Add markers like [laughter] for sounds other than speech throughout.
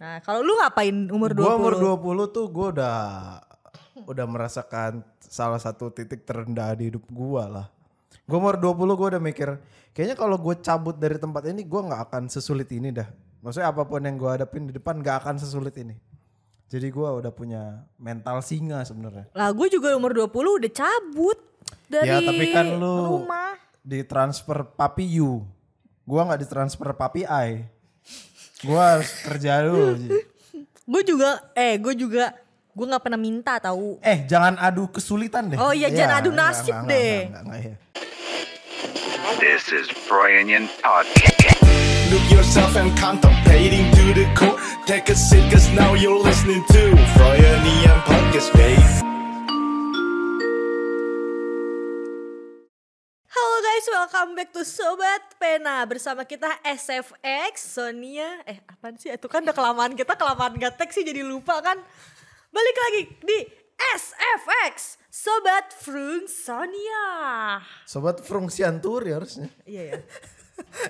Nah, kalau lu ngapain umur 20? Gue umur 20 tuh gue udah udah merasakan salah satu titik terendah di hidup gue lah. Gue umur 20 gue udah mikir, kayaknya kalau gue cabut dari tempat ini gue nggak akan sesulit ini dah. Maksudnya apa pun yang gue hadapin di depan nggak akan sesulit ini. Jadi gue udah punya mental singa sebenarnya. Lah gue juga umur 20 udah cabut dari Ya tapi kan lu rumah. ditransfer papi you. Gue nggak ditransfer papi I. Gue harus kerja dulu. Gue juga, eh gue juga, gue nggak pernah minta tahu. Eh jangan adu kesulitan deh. Oh iya, jangan adu enggak, nasib enggak, deh. enggak, enggak, enggak, ya. This is Brian Podcast. Look yourself and contemplating to the core. Take a seat, cause now you're listening to Froyonian Podcast, babe. Guys, welcome back to Sobat Pena. Bersama kita SFX, Sonia. Eh apaan sih, itu kan udah kelamaan kita kelamaan gatek sih jadi lupa kan? Balik lagi di SFX, Sobat Frung Sonia. Sobat Frungsiantur ya harusnya. Iya [laughs] ya,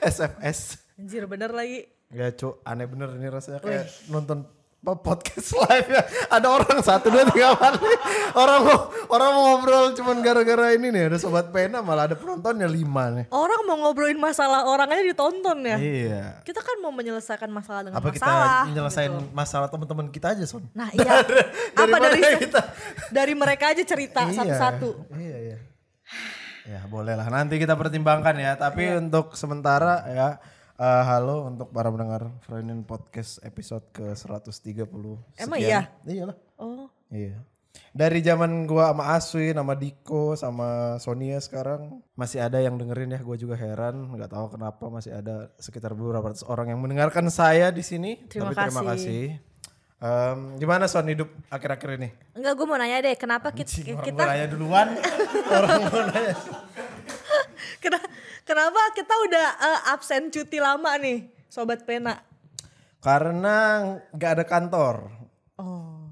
SFS. anjir bener lagi. Ya cu, aneh bener ini rasanya. Kayak nonton podcast [laughs] live ya. Ada orang satu dua tiga kali. Orang mau orang mau ngobrol cuman gara-gara ini nih ada sobat pena malah ada penontonnya lima nih. Orang mau ngobrolin masalah orang aja ditonton ya Iya. Kita kan mau menyelesaikan masalah dengan Apa kita masalah nyelesain gitu. masalah teman-teman kita aja son? Nah [laughs] iya, apa mana dari, kita? dari mereka aja cerita Iya. satu-satu Iya iya. Ya boleh lah nanti kita pertimbangkan ya. Tapi Iya. untuk sementara ya eh, halo untuk para pendengar Freudian Podcast episode ke 130 Emang sekian. iya? Iyalah. Oh Iya. Dari zaman gua sama Aswin, sama Diko, sama Sonia sekarang masih ada yang dengerin ya. Gue juga heran, nggak tahu kenapa masih ada sekitar beberapa ratus orang yang mendengarkan saya di sini. Terima Tapi terima kasih. kasih. Em, gimana Son hidup akhir-akhir ini? Enggak, gue mau nanya deh, kenapa kita, Cing, orang kita mau nanya duluan. [laughs] orang mau nanya. [laughs] kena- kenapa kita udah eh, absen cuti lama nih, sobat pena? Karena nggak ada kantor. Oh,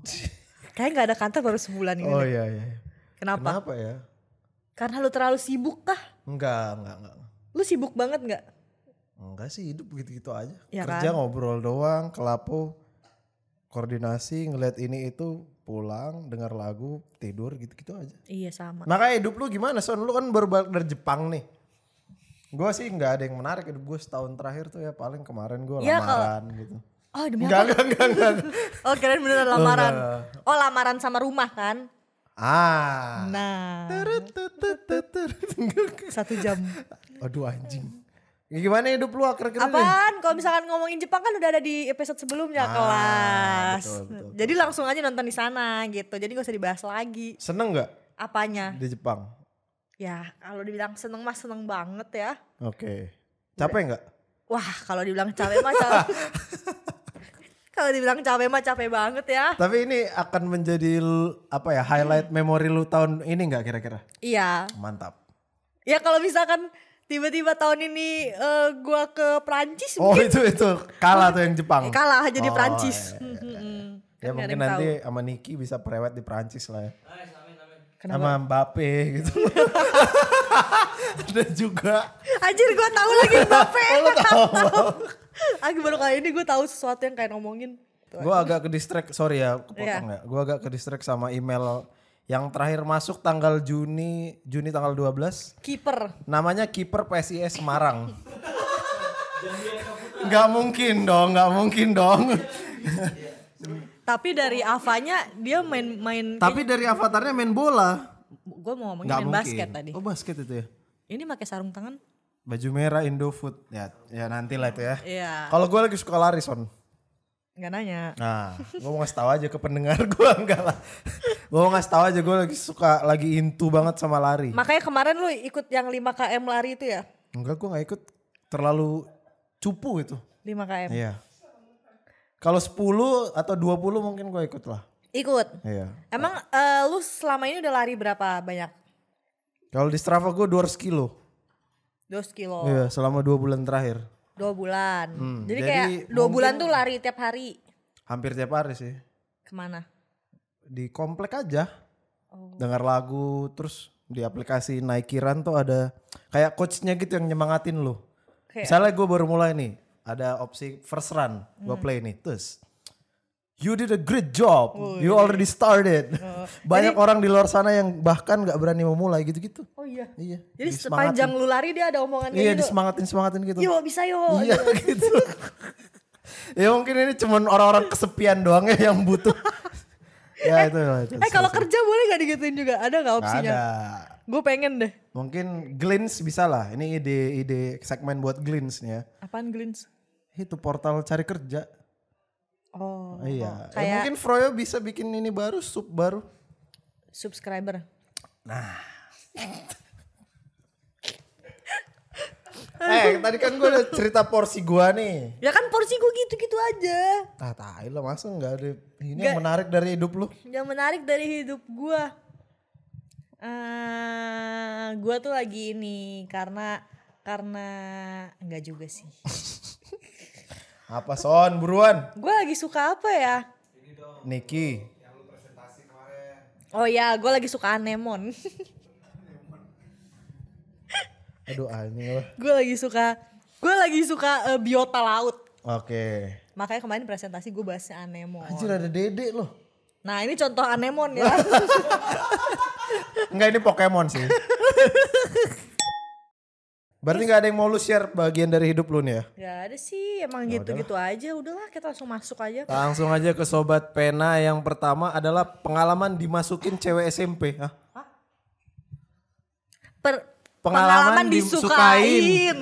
kayak nggak ada kantor baru sebulan ini. Oh iya iya. Kenapa? Kenapa ya? Karena lu terlalu sibuk kah? Enggak, enggak, enggak. Lu sibuk banget nggak? Enggak sih hidup gitu-gitu aja. Ya Kerja kan? ngobrol doang, kelapo, koordinasi, ngeliat ini itu, pulang, dengar lagu, tidur gitu-gitu aja. Iya sama. Makanya hidup lu gimana Son? Lu kan baru balik dari Jepang nih. Gue sih nggak ada yang menarik hidup gue setahun terakhir tuh ya paling kemarin gue Iya, lamaran gitu. Oh demi Enggak, apa? enggak, enggak, enggak. [laughs] Oh kirain beneran lamaran. enggak. Oh lamaran sama rumah kan? Ah. Nah, [laughs] satu jam. Aduh anjing. Ya, gimana hidup lu akhir-akhir ini? Apaan? Kalau misalkan ngomongin Jepang kan udah ada di episode sebelumnya Ah, kelas. betul, betul, betul. Jadi langsung aja nonton di sana gitu. Jadi gak usah dibahas lagi. Seneng nggak Apanya? di Jepang? Ya kalau dibilang seneng mah seneng banget ya. Oke. Capek nggak? Wah kalau dibilang capek mah capek. [laughs] kalau dibilang capek mah capek banget ya. Tapi ini akan menjadi apa ya highlight memori lu tahun ini nggak kira-kira? Iya. Mantap. Ya kalau misalkan tiba-tiba tahun ini eh, gua ke Prancis Oh mungkin itu itu kalah tuh yang Jepang. kalah jadi Oh, Prancis. iya, iya, Hmm, hmm, hmm. Ya Kan nggak ada mungkin nanti tahu. sama Niki bisa prewed di Prancis lah ya. Kenapa? Sama Mbappe gitu. [laughs] Ada juga. Anjir gue tahu lagi Mbappe. [laughs] Oh, Aku baru kali ini gue tahu sesuatu yang kayak ngomongin. Gue agak ke distract, sorry ya, kepotong ya. Gue agak ke distract sama email yang terakhir masuk tanggal Juni, Juni tanggal 12. Kiper. Namanya kiper PSIS Semarang. [laughs] Gak mungkin dong, gak mungkin dong. Tapi dari Avanya dia main main. Tapi dari avatarnya main bola. gue mau ngomongin Gak main mungkin. basket tadi. Oh basket itu ya. Ini pakai sarung tangan? Baju merah Indofood. Ya, ya nanti lah itu ya. Iya. Kalau gue lagi suka lari son. Nggak nanya. Nah, gue mau ngasih tahu aja ke pendengar gue enggak lah. Gue mau ngasih tahu aja gue lagi suka lagi into banget sama lari. Makanya kemarin lu ikut yang 5 km lari itu ya? Enggak, gue nggak ikut. Terlalu cupu itu. 5 km. Iya. Kalau 10 atau 20 mungkin gue ikut lah. Ikut. Iya. Emang eh, lu selama ini udah lari berapa banyak? Kalau di Strava gue 200 kilo. 2 kilo. Iya, selama dua bulan terakhir. Dua bulan. Hmm, jadi, jadi kayak dua mungkin- bulan tuh lari tiap hari. Hampir tiap hari sih. Ke mana? Di komplek aja. Oh. Dengar lagu, terus di aplikasi Nike Run tuh ada kayak coachnya gitu yang nyemangatin lu. Kayak- Misalnya gue baru mulai nih, ada opsi first run, gue Hmm. play nih, terus You did a great job. you already started. [laughs] Banyak orang di luar sana yang bahkan nggak berani memulai gitu-gitu. Oh iya. Iya. Jadi sepanjang lu lari dia ada omongan Iya, gitu. disemangatin semangatin gitu. Yo bisa yo. Iya [laughs] gitu. ya mungkin ini cuman orang-orang kesepian doang ya yang butuh. [laughs] ya itu. itu Eh kalau kerja boleh gak digituin juga? Ada gak opsinya? ada. Gue pengen deh. Mungkin Glints bisa lah. Ini ide-ide segmen buat Glints nih ya. Apaan Glins? Itu portal cari kerja. Oh. iya. Ya, kayak- mungkin Froyo bisa bikin ini baru, sub baru. Subscriber. [laughs] eh, tadi kan gue udah cerita porsi gua nih. Ya kan porsi gue gitu-gitu aja. Ah, tai lah masa nggak ada ini yang menarik dari hidup lu. Yang menarik dari hidup gue. eh gue tuh lagi ini karena karena enggak juga sih. [laughs] Apa son buruan? Gue lagi suka apa ya? Niki. Oh ya, gue lagi suka anemon. [laughs] Aduh anjing lah. gue lagi suka, gue lagi suka eh, biota laut. Oke. Makanya kemarin presentasi gue bahasnya anemon. Anjir ada dede loh. Nah ini contoh anemon ya. [laughs] Enggak ini Pokemon sih. [laughs] Berarti nggak ada yang mau lu share bagian dari hidup lu nih ya? ya ada sih, emang gitu-gitu aja. Udahlah kita langsung masuk aja. Langsung aja ke sobat pena yang pertama adalah pengalaman dimasukin cewek SMP. Hah? Per- Pengalaman pengalaman disukain.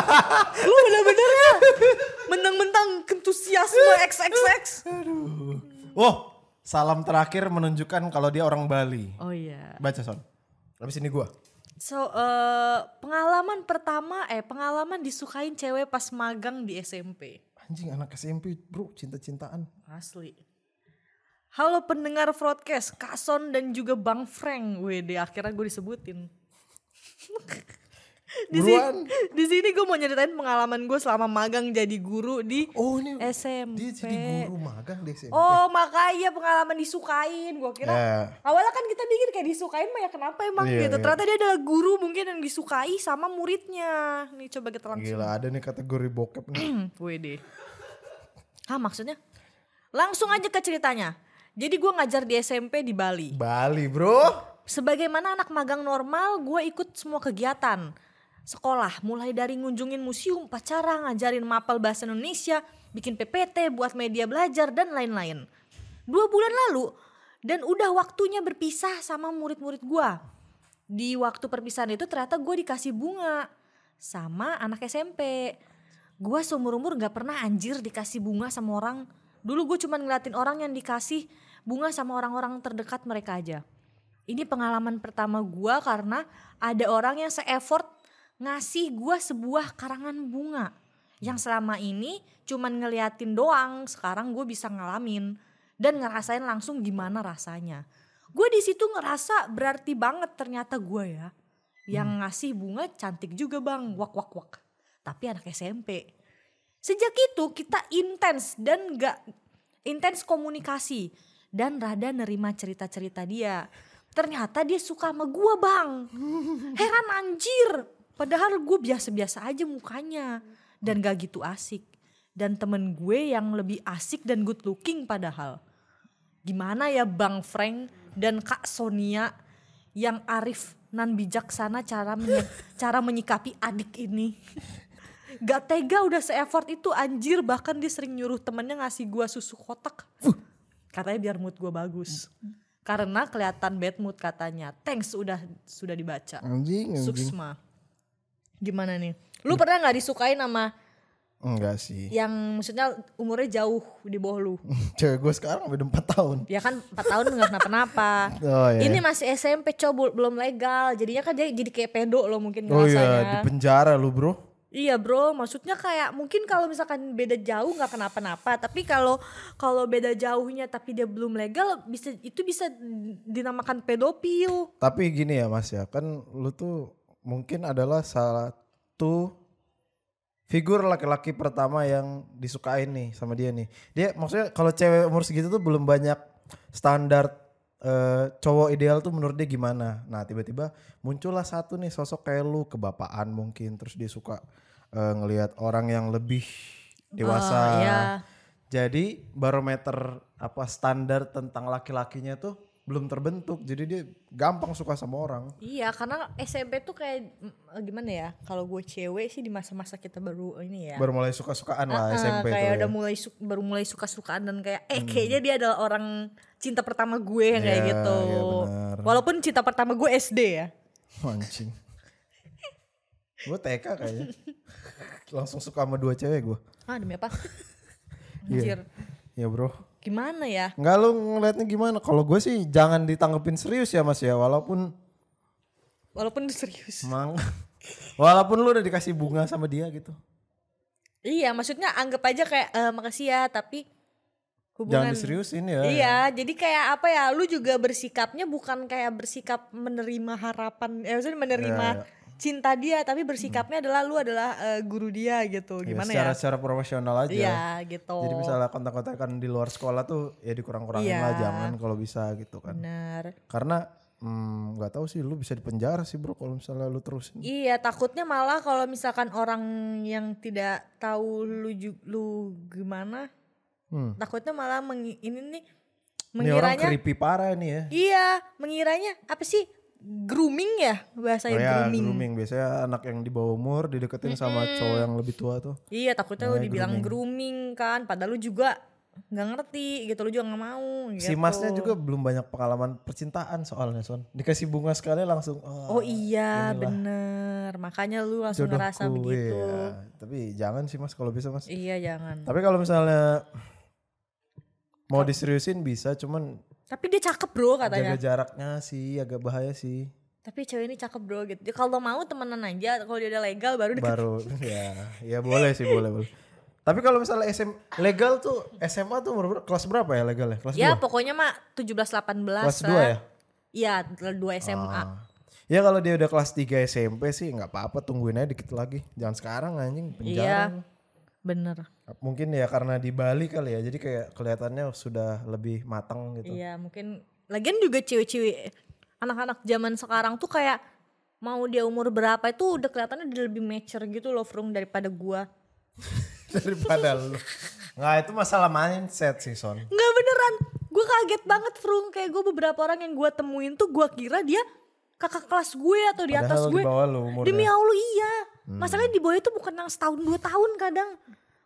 [laughs] Lu bener-bener ya mentang-mentang entusiasme XXX. Oh, salam terakhir menunjukkan kalau dia orang Bali. Oh iya. Baca son. Habis ini gua. So eh, pengalaman pertama eh pengalaman disukain cewek pas magang di SMP. Anjing anak SMP bro cinta-cintaan. Asli. Halo pendengar broadcast, Kason dan juga Bang Frank. WD akhirnya gue disebutin. [laughs] [laughs] di sini, di sini gue mau nyeritain pengalaman gue selama magang jadi guru di Oh ini SMP. dia jadi guru magang di SMP. Oh makanya pengalaman disukain. Gue kira Ya. awalnya kan kita pikir kayak disukain mah ya kenapa emang Iya, gitu. iya. Ternyata dia adalah guru mungkin yang disukai sama muridnya. Nih coba kita langsung. Gila ada nih kategori bokep nih. [clears throat] WD. Hah maksudnya? Langsung aja ke ceritanya. Jadi gue ngajar di SMP di Bali. Bali bro. Sebagaimana anak magang normal, gue ikut semua kegiatan. Sekolah, mulai dari ngunjungin museum, pacara, ngajarin mapel bahasa Indonesia, bikin PPT, buat media belajar, dan lain-lain. Dua bulan lalu, dan udah waktunya berpisah sama murid-murid gue. Di waktu perpisahan itu ternyata gue dikasih bunga sama anak SMP. Gue seumur-umur gak pernah anjir dikasih bunga sama orang. Dulu gue cuma ngeliatin orang yang dikasih bunga sama orang-orang terdekat mereka aja. Ini pengalaman pertama gua karena ada orang yang se-effort ngasih gua sebuah karangan bunga. Yang selama ini cuman ngeliatin doang, sekarang gue bisa ngalamin. Dan ngerasain langsung gimana rasanya. Gue di situ ngerasa berarti banget ternyata gue ya. Yang ngasih bunga cantik juga bang, wak wak wak. Tapi anak SMP. Sejak itu kita intens dan gak intens komunikasi dan rada nerima cerita-cerita dia. Ternyata dia suka sama gua bang. [laughs] Heran anjir. Padahal gue biasa-biasa aja mukanya. Dan gak gitu asik. Dan temen gue yang lebih asik dan good looking padahal. Gimana ya Bang Frank dan Kak Sonia yang arif nan bijaksana cara menyi- [laughs] cara menyikapi adik ini. Gak tega udah se-effort itu anjir bahkan dia sering nyuruh temennya ngasih gua susu kotak. Katanya biar mood gua bagus. Karena kelihatan bad mood katanya. Thanks udah sudah dibaca. Anjing anjing. Suksma. Gimana nih? Lu pernah nggak disukain sama Enggak sih. yang maksudnya umurnya jauh di bawah lu? [laughs] Cewek gue sekarang udah 4 tahun. Ya kan 4 tahun nggak kenapa-napa. [laughs] Oh, iya. Ini masih SMP cow belum legal. Jadinya kan dia jadi kayak pedo lo mungkin Oh ngerasanya. iya di penjara lu bro. Iya bro, maksudnya kayak mungkin kalau misalkan beda jauh nggak kenapa-napa, tapi kalau kalau beda jauhnya tapi dia belum legal, bisa itu bisa dinamakan pedofil. Tapi gini ya mas ya kan lu tuh mungkin adalah salah satu figur laki-laki pertama yang disukain nih sama dia nih. Dia maksudnya kalau cewek umur segitu tuh belum banyak standar eh, cowok ideal tuh menurut dia gimana. Nah tiba-tiba muncullah satu nih sosok kayak lu kebapaan mungkin terus dia suka eh, ngelihat orang yang lebih dewasa. Ah, iya. Jadi barometer apa standar tentang laki-lakinya tuh belum terbentuk. Jadi dia gampang suka sama orang. Iya, karena SMP tuh kayak mm, gimana ya? Kalau gue cewek sih di masa-masa kita baru ini ya. Baru mulai suka-sukaan lah Ah, SMP kayak tuh. udah ya. mulai su- baru mulai suka-sukaan dan kayak eh kayaknya dia adalah orang cinta pertama gue yang kayak Iya, gitu. iya benar. Walaupun cinta pertama gue SD ya. [laughs] Mancing. gue TK kayaknya. [laughs] Langsung suka sama dua cewek gue. Ah, demi apa? [laughs] Iya. Anjir. Ya bro. Gimana ya? Enggak lu ngeliatnya gimana? Kalau gue sih jangan ditanggepin serius ya mas ya. Walaupun Walaupun serius. Emang [laughs] walaupun lu udah dikasih bunga sama dia gitu. Iya, maksudnya anggap aja kayak eh, makasih ya, tapi hubungan Jangan diseriusin ya. Iya, jadi kayak apa ya? Lu juga bersikapnya bukan kayak bersikap menerima harapan, eh maksudnya menerima Iya, cinta dia, tapi bersikapnya adalah lu adalah eh, guru dia gitu. Ya, Gimana secara ya? secara profesional aja. Iya, gitu. Jadi misalnya kontak-kontakan di luar sekolah tuh ya dikurang-kurangin Iya. lah jangan kalau bisa gitu kan. Benar. Karena hmm, nggak tahu sih lu bisa dipenjara sih bro kalau misalnya lu terusin. Iya, takutnya malah kalau misalkan orang yang tidak tahu lu lu gimana, Hmm. takutnya malah mengi- ini nih Ini orang mengiranya creepy parah nih ya. Iya, mengiranya apa sih? Grooming ya bahasanya Oh ya, grooming. grooming. Biasanya anak yang di bawah umur dideketin sama cowok yang lebih tua tuh. Iya, takutnya lu dibilang grooming. kan, padahal lu juga nggak ngerti gitu, lu juga nggak mau. Si gitu. masnya juga belum banyak pengalaman percintaan soalnya Son. Dikasih bunga sekali langsung. Oh iya, inilah bener. Makanya lu langsung ngerasa jodohku, begitu. iya. Tapi jangan sih mas kalau bisa mas. Iya, jangan. Tapi kalau misalnya mau diseriusin bisa, cuman Tapi dia cakep bro jaga katanya. jaraknya sih agak bahaya sih. Tapi cewek ini cakep bro gitu. Kalau mau temenan aja, kalau dia udah legal baru deket. Baru [laughs] ya, ya boleh sih boleh boleh. Tapi kalau misalnya SM legal tuh SMA tuh berapa? kelas berapa ya legal ya? Kelas Ya 2? pokoknya mah 17-18 Kelas lah. 2 ya? Iya, 2 SMA. Ah. Ya kalau dia udah kelas 3 SMP sih nggak apa-apa tungguin aja dikit lagi. Jangan sekarang anjing Iya, penjara. Bener. Mungkin ya karena di Bali kali ya. Jadi kayak kelihatannya sudah lebih matang gitu. Iya mungkin lagian juga cewek-cewek anak-anak zaman sekarang tuh kayak mau dia umur berapa itu udah kelihatannya dia lebih mature gitu loh Frung daripada gua. [laughs] Daripada lu. Nggak itu masalah mindset sih Son. Nggak beneran, gua kaget banget Frung kayak gua beberapa orang yang gua temuin tuh gua kira dia kakak kelas gue atau di atas Padahal gue. di bawah lu umurnya. Demi Allah iya. Masalahnya di bawah itu bukan yang setahun dua tahun kadang.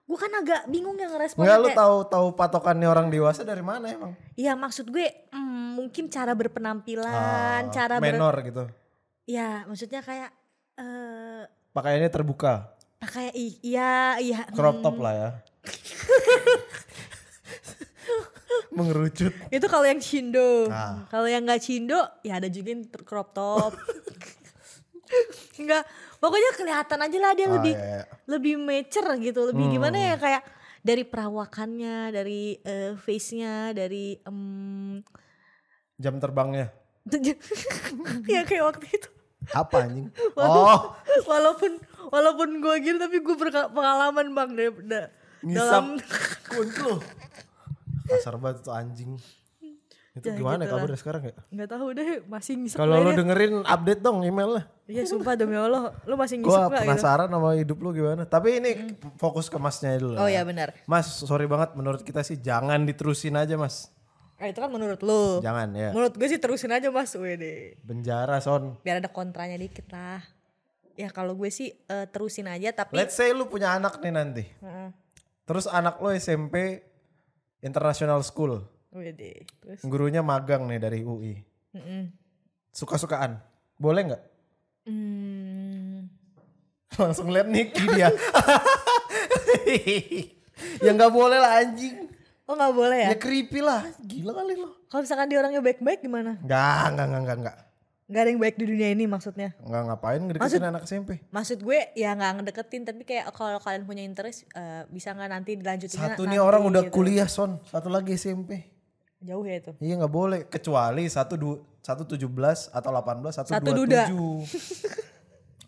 Gue kan agak bingung yang ngerespon. Enggak lu tahu tahu patokannya orang dewasa dari mana emang? Iya maksud gue hmm, mungkin cara berpenampilan, Ah, cara ber, menor gitu. ya maksudnya kayak eh Pakaiannya terbuka. pakai iya iya Crop top lah ya. [laughs] Mengerucut. itu kalau yang cindo Ah. kalau yang nggak cindo ya ada juga yang crop top [laughs] Enggak, pokoknya kelihatan aja lah dia Ah, lebih iya, iya. lebih mature gitu, lebih Hmm. gimana ya kayak dari perawakannya, dari eh, face-nya, dari em, Jam terbangnya. [laughs] ya kayak waktu itu. Apa anjing? [laughs] Oh, walaupun walaupun gue gitu tapi gue berpengalaman bang dari da- ngisap dalam kunt lu. Kasar banget tuh anjing. Itu Ya, gimana gitu lah. kabarnya sekarang ya? nggak tahu deh masih ngisep Kalau lu dia? dengerin update dong emailnya. Iya sumpah demi Allah, lu masih ngisep Gua gitu? penasaran sama hidup lu gimana. Tapi ini fokus ke masnya dulu. Oh lah. ya benar. Mas, sorry banget menurut kita sih jangan diterusin aja mas. Ah, itu kan menurut lu. Jangan ya. Menurut gue sih terusin aja mas, wede. Penjara son. Biar ada kontranya dikit lah. Ya kalau gue sih eh, terusin aja tapi. Let's say lu punya anak nih nanti. Heeh. Terus anak lu SMP International School. Wede. Terus. Gurunya magang nih dari UI. Mm-mm. Suka-sukaan. Boleh nggak? Hmm. [laughs] Langsung liat Nicky dia. [laughs] ya nggak boleh lah anjing. Oh nggak boleh ya? Ya creepy lah. Gila kali lo. Kalau misalkan dia orangnya baik-baik gimana? Nggak, nggak, nggak, nggak, nggak. Gak ada yang baik di dunia ini maksudnya. Nggak ngapain ngedeketin anak SMP. Maksud gue ya nggak ngedeketin tapi kayak kalau kalian punya interest eh, bisa nggak nanti dilanjutin Satu nih orang udah kuliah son. Satu lagi SMP. Jauh ya itu. Iya nggak boleh. Kecuali satu du, satu tujuh belas atau delapan belas satu, Satu dua tujuh.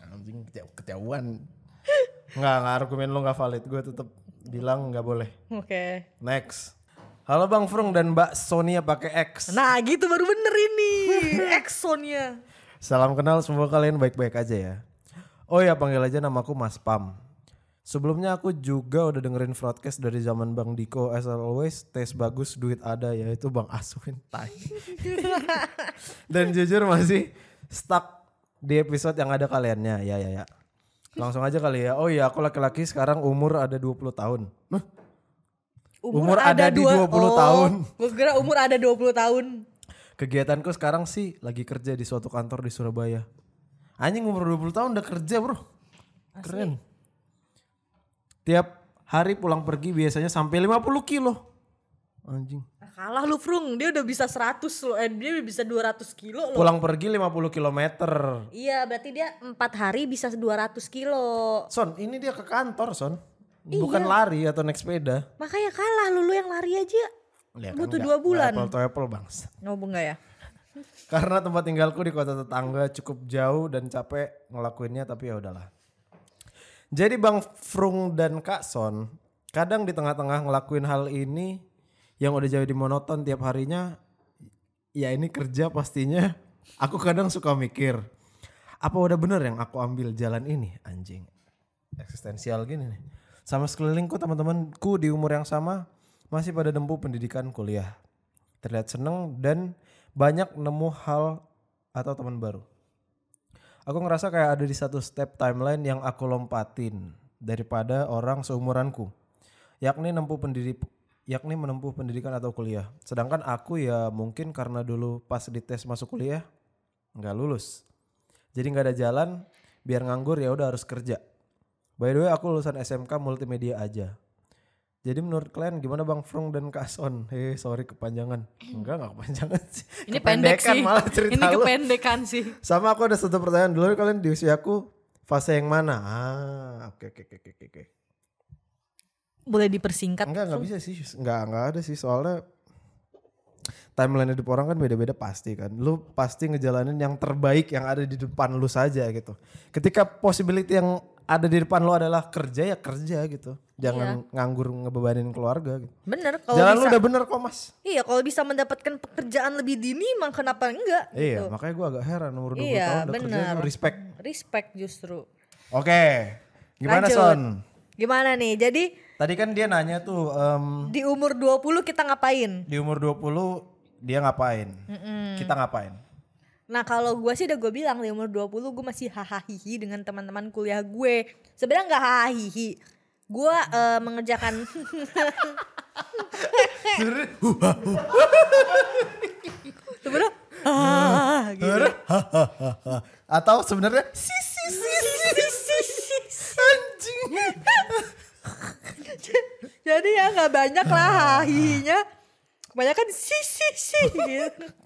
[laughs] Anjing kejauhan. Nggak, nggak argumen lo nggak valid. Gue tetap bilang nggak boleh. Oke. Next. Halo Bang Frung dan Mbak Sonia pakai X. Nah gitu baru bener ini. [laughs] Exxonnya. Salam kenal semoga kalian baik-baik aja ya. Oh ya panggil aja namaku Mas Pam. Sebelumnya aku juga udah dengerin broadcast dari zaman Bang Diko as always tes bagus duit ada yaitu Bang Aswin [laughs] tai. Dan jujur masih stuck di episode yang ada kaliannya. Ya ya ya. Langsung aja kali ya. Oh iya aku laki-laki sekarang umur ada 20 tahun. Hah? Umur ada di 20 tahun. Gue kira umur ada 20 tahun. Kegiatanku sekarang sih lagi kerja di suatu kantor di Surabaya. Anjing umur 20 tahun udah kerja bro. Keren. Tiap hari pulang pergi biasanya sampai 50 kilo. Anjing. Nah, Kalah lu Frung, dia udah bisa 100 loh, eh, dia bisa 200 kilo loh. Pulang pergi 50 kilometer. Iya berarti dia 4 hari bisa 200 kilo. Son, ini dia ke kantor Son. Bukan lari atau naik sepeda. Makanya kalah lu, lu yang lari aja. Ya kan Butuh dua bulan. Apple to apple bangs. Ngomong gak ya? [laughs] Karena tempat tinggalku di kota tetangga cukup jauh dan capek ngelakuinnya tapi ya udahlah. Jadi Bang Frung dan Kak Son kadang di tengah-tengah ngelakuin hal ini yang udah jadi monoton tiap harinya ya ini kerja pastinya. Aku kadang suka mikir apa udah bener yang aku ambil jalan ini? Anjing eksistensial gini nih. Sama sekelilingku teman-temanku di umur yang sama masih pada nempuh pendidikan kuliah. Terlihat seneng dan banyak nemu hal atau teman baru aku ngerasa kayak ada di satu step timeline yang aku lompatin daripada orang seumuranku. Yakni nempuh pendidik yakni menempuh pendidikan atau kuliah. Sedangkan aku ya mungkin karena dulu pas dites masuk kuliah nggak lulus. Jadi nggak ada jalan biar nganggur ya udah harus kerja. By the way aku lulusan SMK multimedia aja jadi menurut kalian gimana Bang Frung dan Kak Son? Hei sorry kepanjangan. Enggak enggak kepanjangan sih. [laughs] Ini pendek sih. malah cerita Ini lu. kependekan sih. Sama aku ada satu pertanyaan dulu kalian di usiaku fase yang mana? Ah, oke oke oke oke oke. Boleh dipersingkat. Enggak enggak bisa sih. Enggak enggak ada sih soalnya timeline hidup orang kan beda-beda pasti kan. Lu pasti ngejalanin yang terbaik yang ada di depan lu saja gitu. Ketika possibility yang ada di depan lu adalah kerja ya kerja gitu. Jangan nganggur ngebebanin keluarga gitu. Bener kalau Jalan lu bisa. udah bener kok mas. Iya kalau bisa mendapatkan pekerjaan lebih dini emang kenapa enggak Iya gitu. makanya gue agak heran umur 20 Iya, tahun udah kerja bener. tuh respect. Respect justru. Oke gimana Lanjut. Son? Gimana nih? Jadi Tadi kan dia nanya tuh em, di umur 20 kita ngapain? di umur 20 dia ngapain? Kita ngapain? Nah kalau gue sih udah gue bilang di umur 20 gue masih hahaha dengan teman-teman kuliah gue. Sebenarnya nggak hahaha. Gue eh, mengerjakan [laughs] sebenarnya ah, gitu. Atau sebenarnya si si si si anjing. Jadi ya nggak banyak lah hahinya. Kebanyakan si si si gitu.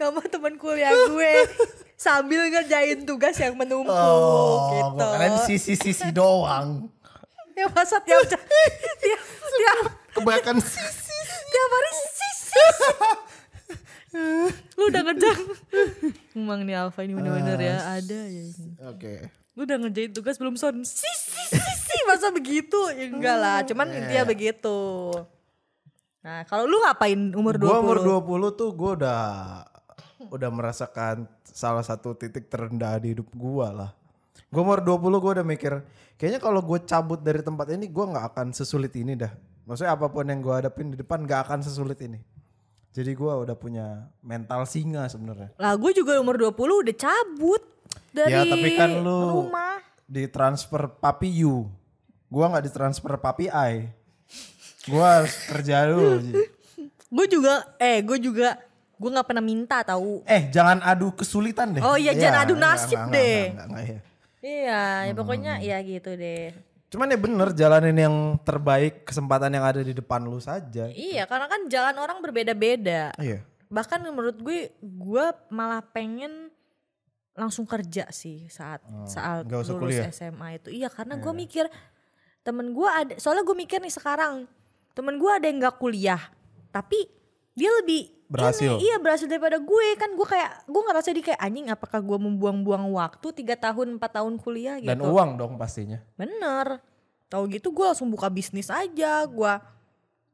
Sama teman kuliah gue [laughs] sambil ngerjain tugas yang menumpuk Oh, gitu. gua keren si si si si doang. Ya masa tiap [laughs] tiap tiap, Kebanyakan si si. tiap hari si si. si. Lu udah ngerjain. Emang nih Alfa ini bener-bener ya ada ya. Oke. Lu udah ngerjain tugas belum son? Si si si si masa begitu? Ya enggak lah, cuman intinya begitu. Nah, kalau lu ngapain umur 20? Gue umur 20 tuh gue udah [laughs] udah merasakan salah satu titik terendah di hidup gue lah. Gue umur 20 gue udah mikir, kayaknya kalau gue cabut dari tempat ini gue nggak akan sesulit ini dah. Maksudnya apa pun yang gue hadapin di depan gak akan sesulit ini. Jadi gue udah punya mental singa sebenarnya. Lah gue juga umur 20 udah cabut dari Ya tapi kan lu rumah. di transfer papi you. Gue nggak ditransfer papi I. Gue harus kerja dulu. [laughs] Gue juga eh gue juga gue nggak pernah minta tahu. Eh jangan adu kesulitan deh. Oh iya, jangan adu enggak, nasib enggak, deh. enggak, enggak, enggak, ya. Iya, Hmm. ya pokoknya ya gitu deh. Cuman ya bener jalanin yang terbaik kesempatan yang ada di depan lu saja. Iya, karena kan jalan orang berbeda-beda. Iya. Bahkan menurut gue gue malah pengen langsung kerja sih saat saat nggak usah lulus kuliah. SMA itu. Iya, karena gue mikir temen gue ada soalnya gue mikir nih sekarang temen gue ada yang nggak kuliah tapi dia lebih Berhasil. ini, iya berhasil daripada gue kan gue kayak gue ngerasa di kayak anjing apakah gue membuang-buang waktu tiga tahun empat tahun kuliah gitu Dan uang dong pastinya. bener tahu gitu gue langsung buka bisnis aja gue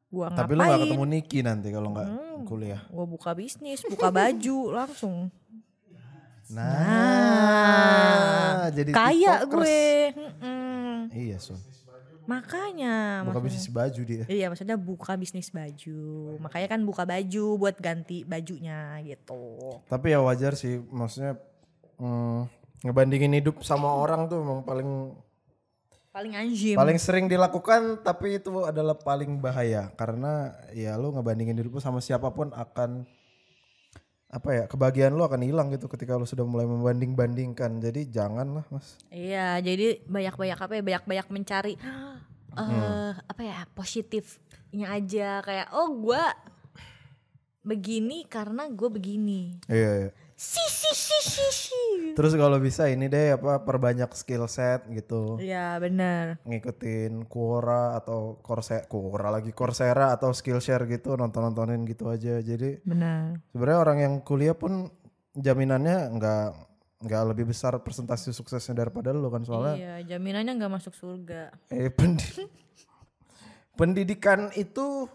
gue ngapain Tapi lu gak ketemu Niki nanti kalau nggak kuliah. gue buka bisnis buka baju [laughs] langsung Nah, jadi kaya tiktokers. gue Mm-mm. Iya Sun. Makanya. Buka maksudnya- bisnis baju dia. Iya maksudnya buka bisnis baju. Makanya kan buka baju buat ganti bajunya gitu. Tapi ya wajar sih, maksudnya mm, ngebandingin hidup sama orang tuh emang paling Paling anjim. paling sering dilakukan tapi itu adalah paling bahaya karena ya lu ngebandingin hidup lu sama siapa pun akan apa ya kebahagiaan lu akan hilang gitu ketika lu sudah mulai membanding-bandingkan jadi jangan lah mas Iya, jadi banyak-banyak apa ya, banyak-banyak mencari [gasps] eh apa ya, positifnya aja kayak oh gua begini karena gue begini. iya, iya. Si si si si si. terus kalau bisa ini deh apa perbanyak skill set gitu Iya, benar. ngikutin Quora atau Coursera Quora lagi Coursera atau Skillshare gitu nonton-nontonin gitu aja jadi Benar. sebenarnya orang yang kuliah pun jaminannya nggak nggak lebih besar persentase suksesnya daripada lu kan soalnya Iya, jaminannya nggak masuk surga. eh pendi- [laughs] pendidikan itu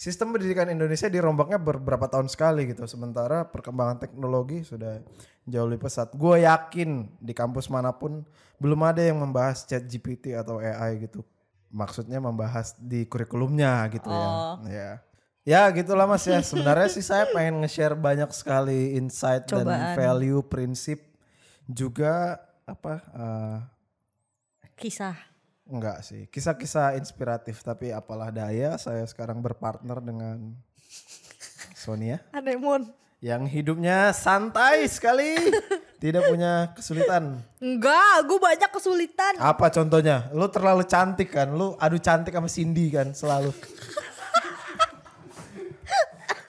sistem pendidikan Indonesia dirombaknya beberapa tahun sekali gitu sementara perkembangan teknologi sudah jauh lebih pesat gue yakin di kampus mana pun belum ada yang membahas chat GPT atau AI gitu maksudnya membahas di kurikulumnya gitu Oh. ya ya ya gitulah mas ya sebenarnya sih saya pengen nge-share banyak sekali insight dan Cobaan. value prinsip juga apa eh, Kisah. Enggak sih, kisah-kisah inspiratif tapi apalah daya saya sekarang berpartner dengan Sonia Anemon. yang hidupnya santai sekali, tidak punya kesulitan. Enggak, gue banyak kesulitan. Apa contohnya? Lu terlalu cantik kan, lu adu cantik sama Cindy kan selalu.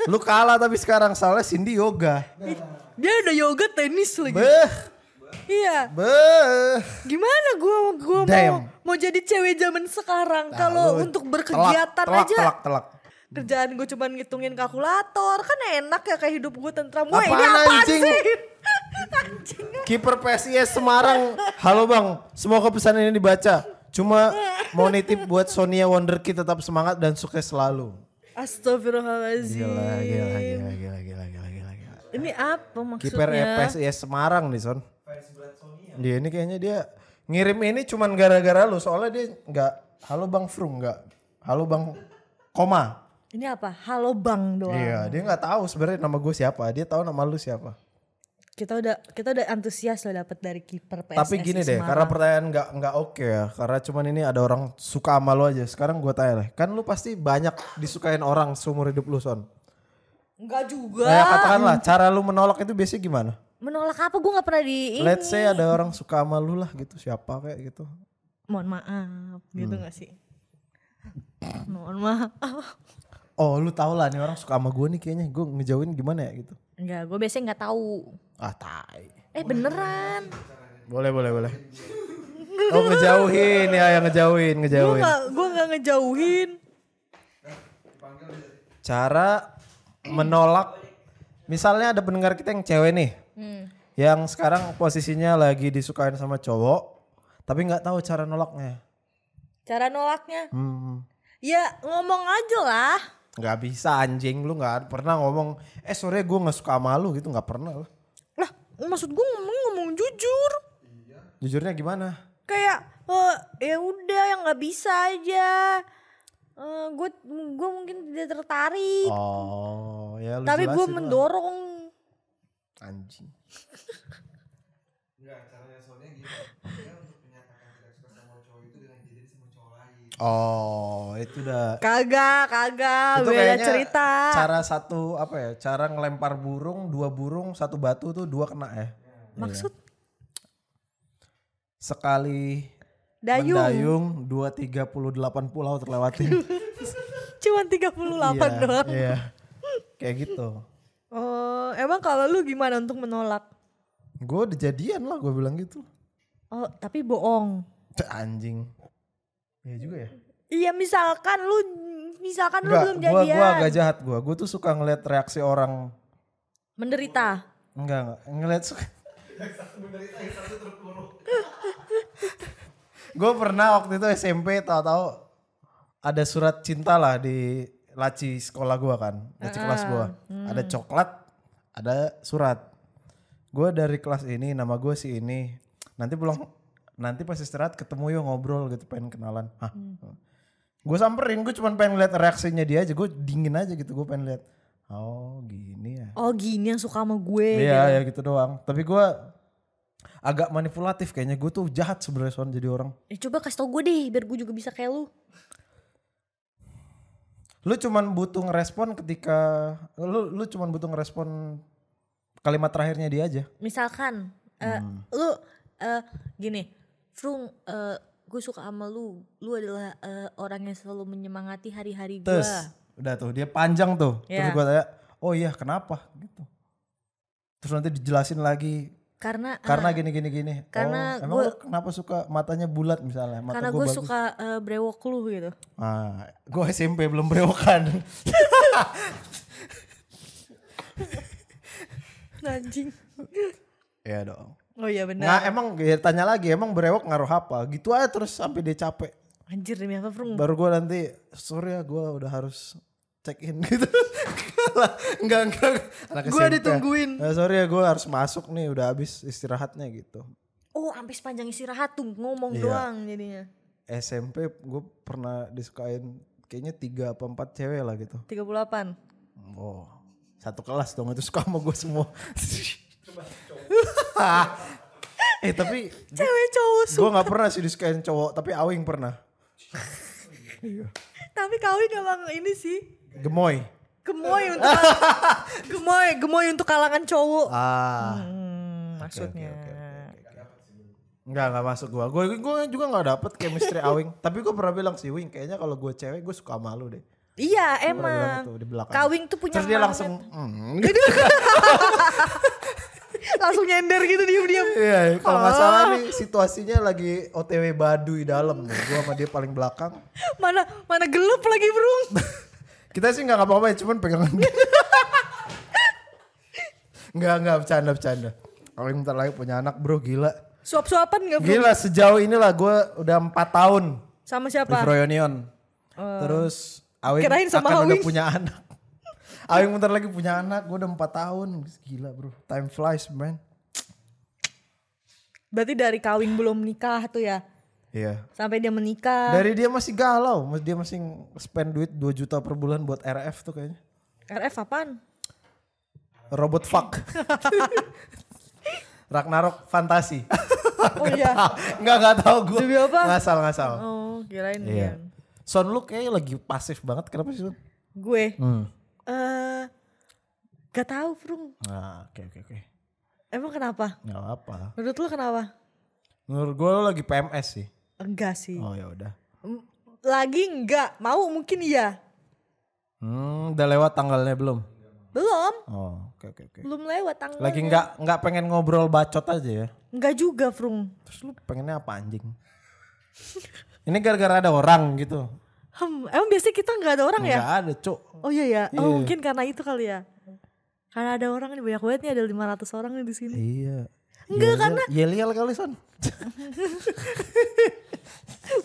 lu kalah tapi sekarang soalnya Cindy yoga. Dia udah yoga tenis lagi. Beh, Iya. beh. Gimana gue gua mau Damn. mau jadi cewek zaman sekarang Nah, kalau untuk berkegiatan telak, aja Telak, telak. kerjaan gue cuman ngitungin kalkulator kan enak ya kayak hidup gue tentram gue ini apaan anjing? sih [laughs] anjing Kiper PSIS Semarang. Halo Bang, semoga pesan ini dibaca. Cuma mau nitip buat Sonia Wonderkid tetap semangat dan sukses selalu. Astagfirullahaladzim Gila, gila, gila, gila, gila, gila, gila, ini apa Kiper maksudnya PSIS Semarang nih Son. Dia ini kayaknya dia ngirim ini cuman gara-gara lu soalnya dia nggak halo Bang Frung nggak halo Bang koma. ini apa halo bang doang Iya, dia nggak tahu sebenarnya nama gue siapa. Dia tahu nama lu siapa. kita udah kita udah antusias loh dapat dari kiper Tapi gini deh, Semarang. karena pertanyaan nggak nggak oke ya, karena cuman ini ada orang suka sama lu aja. Sekarang gue tanya deh, kan lu pasti banyak disukain orang seumur hidup lu son. enggak juga Nah, ya katakanlah, cara lu menolak itu biasanya gimana? Menolak apa gue nggak pernah di ini. Let's say ada orang suka sama lu lah gitu, siapa kayak gitu. mohon maaf gitu Hmm. nggak sih mohon maaf Oh lu tau lah nih orang suka sama gue nih kayaknya, gue ngejauhin gimana ya gitu. enggak gue biasanya nggak tahu Ah tai. eh beneran Boleh boleh boleh. Oh ngejauhin ya, yang ngejauhin, ngejauhin. gue nggak ngejauhin Cara menolak, misalnya ada pendengar kita yang cewek nih. Yang sekarang posisinya lagi disukain sama cowok, tapi nggak tahu cara nolaknya. cara nolaknya? Hmm, ya ngomong aja lah. Nggak bisa anjing, lu nggak pernah ngomong, eh sore gue nggak suka sama lu. Gitu, nggak pernah lah. lah maksud gue ngomong ngomong jujur. Jujurnya gimana? kayak eh, ya udah yang nggak bisa aja. Gue gue mungkin tidak tertarik. Oh, ya lu tapi gue lah. Anjing. Oh, itu udah kagak kagak itu beda kayaknya cerita cara satu apa ya? Cara ngelempar burung, dua burung, satu batu tuh dua kena ya. maksud Sekali dayung mendayung, dua tiga puluh delapan pulau terlewati. [laughs] cuman 38 Iya, doang Iya. Kayak gitu. Oh emang kalau lu gimana untuk menolak Gue udah jadian lah gue bilang gitu. oh tapi bohong Anjing. Iya juga ya. iya misalkan lu misalkan lu Enggak, belum gue jadian gua agak jahat gue. Gue tuh suka ngeliat reaksi orang. menderita Enggak, enggak. Ngeliat suka. gue pernah waktu itu SMP tahu-tahu ada surat cinta lah di laci sekolah gue kan, laci kelas gue. Ada coklat, ada surat. Gue dari kelas ini, nama gue si ini. Nanti pulang nanti pas istirahat ketemu yuk ngobrol gitu pengen kenalan. Hah? Hmm. Gue samperin, gue cuma pengen lihat reaksinya dia aja. Gue dingin aja gitu, gue pengen lihat. Oh gini ya. Oh gini yang suka sama gue. Iya gitu. ya gitu doang. Tapi gue agak manipulatif kayaknya. Gue tuh jahat sebenarnya Son jadi orang. Eh, coba kasih tau gue deh biar gue juga bisa kayak lu. Lu cuman butuh ngerespon ketika lu lu cuman butuh ngerespon kalimat terakhirnya dia aja. Misalkan eh, Hmm. lu eh, gini, Frung eh, gue suka sama lu. Lu adalah eh, orang yang selalu menyemangati hari-hari gue. Terus udah tuh dia panjang tuh. Terus Iya. gue tanya, "Oh iya, kenapa?" gitu. Terus nanti dijelasin lagi Karena karena eh, gini gini gini. karena oh, emang gua- lu kenapa suka matanya bulat misalnya? Mata karena gua gue suka eh, brewok lu gitu. Ah, gue SMP belum berewokan. [laughs] Anjing. Iya dong. Oh iya benar. Nggak emang ya, tanya lagi emang berewok ngaruh apa? Gitu aja terus sampai dia capek. Anjir demi apa Frung? Baru gue nanti sorry ya gue udah harus check in [laughs] gitu. Enggak enggak. Anak Gua SMP. ditungguin. Eh, sorry ya gue harus masuk nih udah habis istirahatnya gitu. Oh sampai sepanjang istirahat tuh ngomong Iya. doang jadinya. SMP gue pernah disukain kayaknya tiga apa empat cewek lah gitu. 38. Oh satu kelas dong itu suka sama gue semua. [laughs] eh tapi Cewek cowok gue nggak pernah sih disukain cowok tapi Awing pernah. [laughs] Tapi kawin emang ini sih. Gemoy. Gemoy untuk [laughs] gemoy, gemoy untuk kalangan cowok. Ah. Hmm, maksudnya. Enggak, enggak masuk gua. Gua gua juga enggak dapet chemistry [laughs] Awing. Tapi gua pernah bilang sih, Wing, kayaknya kalau gua cewek gua suka sama lu deh. Iya Gua emang. itu di belakang. Kawing tuh punya Terus dia langsung hmm, gitu. [laughs] langsung nyender gitu diam-diam. Iya, kalau nggak salah nih situasinya lagi OTW Baduy dalam. Gua sama dia paling belakang. Mana mana gelap lagi, Bro. Kita sih nggak ngapa-ngapain, cuman pegangan. [laughs] Enggak, enggak bercanda, bercanda. Awing bentar lagi punya anak, Bro, gila. Suap-suapan gak, Bro? Gila sejauh inilah gua udah empat tahun Sama siapa? Froyonion. Terus Awing Kirain sama akan udah Awing. punya anak. [laughs] Awing bentar lagi punya anak, gue udah empat tahun. Gila bro, time flies man. Berarti dari kawin belum nikah tuh ya. Iya. Sampai dia menikah. Dari dia masih galau, mas- dia masih spend duit 2 juta per bulan buat RF tuh kayaknya. RF apaan? Robot fuck. [laughs] Ragnarok fantasi. Oh iya. Enggak enggak tahu gue. Demi apa? Ngasal ngasal. Oh, kirain Iya. dia. Son lu kayaknya lagi pasif banget. Kenapa sih Son? Gue Hmm. eh gak tahu, Bro. Nah, oke oke oke. Emang kenapa? Nggak apa. Menurut lu kenapa? Menurut gue lu lagi PMS sih. Enggak sih. Oh ya udah. Lagi enggak, mau mungkin iya. Hmm, udah lewat tanggalnya belum? Belum, Oh, oke oke oke. belum lewat tanggalnya. Lagi nggak nggak pengen ngobrol bacot aja ya? Enggak juga, Frung. Terus lu pengennya apa anjing? Ini gara-gara ada orang gitu. Hmm, emang biasanya kita nggak ada orang ya? Nggak ada, Cuk. Oh iya ya. Iya. Oh mungkin karena itu kali ya. Karena ada orang nih banyak banget nih ada 500 orang nih di sini. Iya. Enggak, Yel- karena- Yelial kali son. [laughs]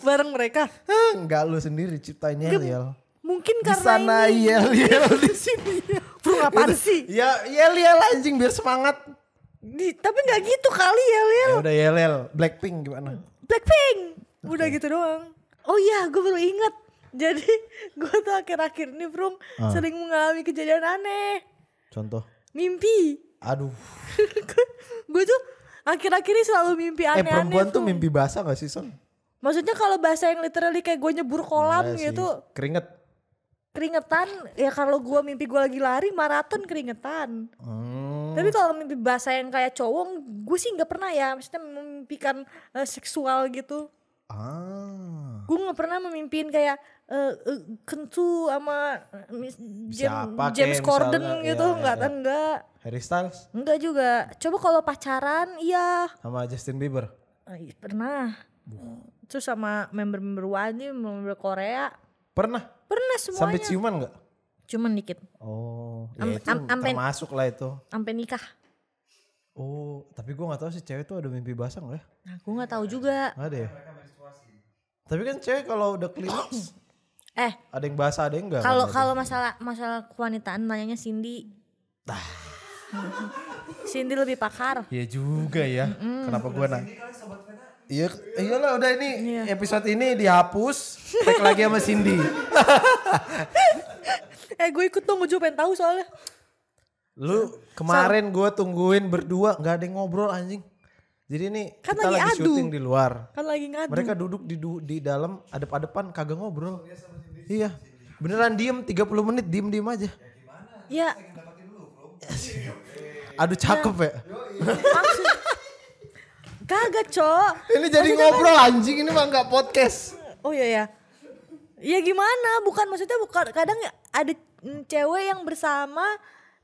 Bareng mereka. Hah, Enggak lu sendiri ciptain Yelial. Mungkin Di karena sana ini. Yelial di [laughs] sini. Frung apaan sih? Ya Yelial anjing biar semangat. Di, tapi nggak gitu kali ya, Lil. Ya udah Yelial, Blackpink gimana? Blackpink. Udah gitu doang. Oh iya, gue baru inget. Jadi [laughs] gue tuh akhir-akhir ini Frung Ah. sering mengalami kejadian aneh. Contoh. Mimpi. Aduh. gue tuh akhir-akhir ini selalu mimpi Eh aneh-aneh. perempuan tuh mimpi basah gak sih Son? Maksudnya kalau bahasa yang literally kayak gue nyebur kolam Enggak sih. gitu. Keringet. Keringetan, ya kalau gue mimpi gue lagi lari maraton keringetan. Hmm. Tapi kalau mimpi bahasa yang kayak cowok, gue sih nggak pernah ya. Maksudnya memimpikan eh, seksual gitu. Ah. Gue nggak pernah memimpiin kayak eh, eh, kentu sama eh, Miss Jam- Siapa James kek Corden misalnya, gitu, iya, nggak iya. enggak, Harry Styles enggak juga. Coba kalau pacaran, iya sama Justin Bieber. Eh, pernah. Terus sama member-member wajib, member Korea, Pernah? pernah Sampai semuanya. ciuman gak? Cuman dikit, Oh, Am- ya itu am- ampe- termasuk lah itu. sampai nikah. Oh, tapi gue gak tahu sih cewek tuh ada mimpi basah gak ya? Nah, gue nggak tahu juga. Nggak ada ya? Tapi kan cewek kalau udah klimaks [coughs] Eh, ada yang basah ada yang enggak. kalau kan, kalau masalah masalah kewanitaan nanyanya Cindy. [laughs] Cindy lebih pakar. Iya juga ya. Kenapa gue nanya? Iya, iyalah udah ini episode ini dihapus, tag lagi sama Cindy. [laughs] Eh gue ikut dong, gue juga pengen tahu soalnya. Lu kemarin gue tungguin berdua nggak ada yang ngobrol anjing. Jadi ini Kan kita lagi lagi, adu. syuting di luar. Kan lagi ngadu. Mereka duduk di du- di dalam adep-adepan kagak ngobrol. Iya. Beneran diem 30 menit diem diem aja. Ya, [laughs] Aduh cakep ya. maksud. Kagak, Cok. Ini jadi Maksudnya ngobrol anjing ini mah nggak podcast. Oh iya ya. Ya gimana? Bukan maksudnya bukan kadang ya ada cewek yang bersama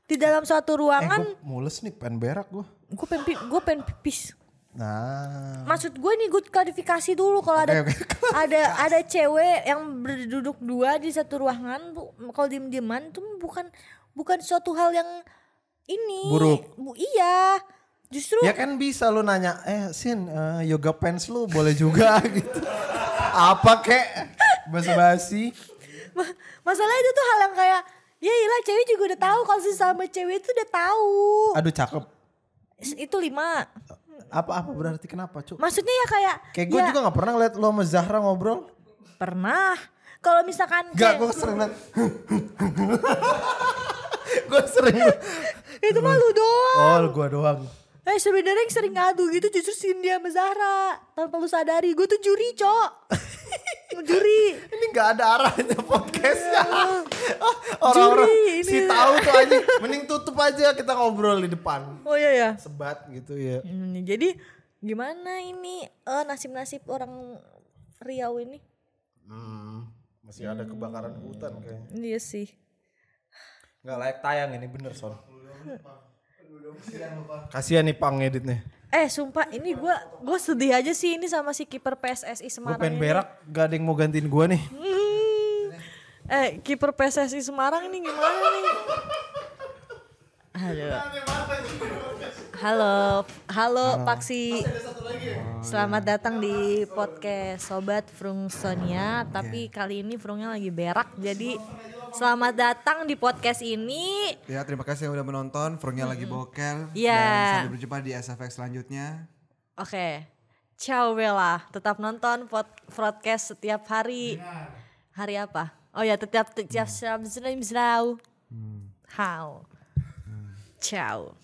di dalam suatu Eh ruangan. gue mules nih pengen berak gue. gue pengen pi- gue pengen pipis. Nah. Maksud gue nih gue klarifikasi dulu kalau ada oke. [laughs] ada ada cewek yang berduduk dua di satu ruangan bu, kalau diem dieman itu bukan bukan suatu hal yang ini Buruk. Bu, iya justru Ya kan bisa lu nanya, eh Sin eh, yoga pants lu boleh juga [laughs] gitu. Apa kek? Basa-basi. Ma- masalah itu tuh hal yang kayak ya iyalah cewek juga udah tahu kalau sesama cewek itu udah tahu Aduh cakep. itu lima Apa-apa berarti kenapa cuk? maksudnya ya kayak Kayak gue ya, juga gak pernah ngeliat lu sama Zahra ngobrol. pernah kalau misalkan Gak, gue sering liat. [laughs] gue sering. itu mah lu doang Oh, gue doang. Eh sebenarnya yang sering ngadu gitu justru Cindy sama Zahra tanpa lu sadari gue tuh juri cok [laughs] juri Ini gak ada arahnya podcastnya. [laughs] Oh, Orang-orang Juri, ini. si tahu tuh aja. Mending tutup aja kita ngobrol di depan. oh iya ya Sebat gitu ya. Hmm, jadi gimana ini eh nasib-nasib orang Riau ini Hmm, masih ada kebakaran hutan kayaknya. iya sih Gak layak tayang ini bener son. Kasihan nih pang editnya. eh sumpah ini gue gue sedih aja sih ini sama si kiper PSSI Gue Semarang pengen ini. berak, gak ada yang mau gantiin gue nih. Hmm. eh kiper PSSI Semarang ini gimana nih Halo. Halo, halo Paksi. Selamat datang di podcast Sobat Frung Sonia. Tapi kali ini Frungnya lagi berak, jadi selamat datang di podcast ini. Ya terima kasih yang udah menonton. Frungnya lagi bokel. Iya. Dan sampai berjumpa di SFX selanjutnya. Oke, ciao Bella. Tetap nonton pod- podcast setiap hari. Hari apa? Oh ya, setiap setiap setiap How? Ciao.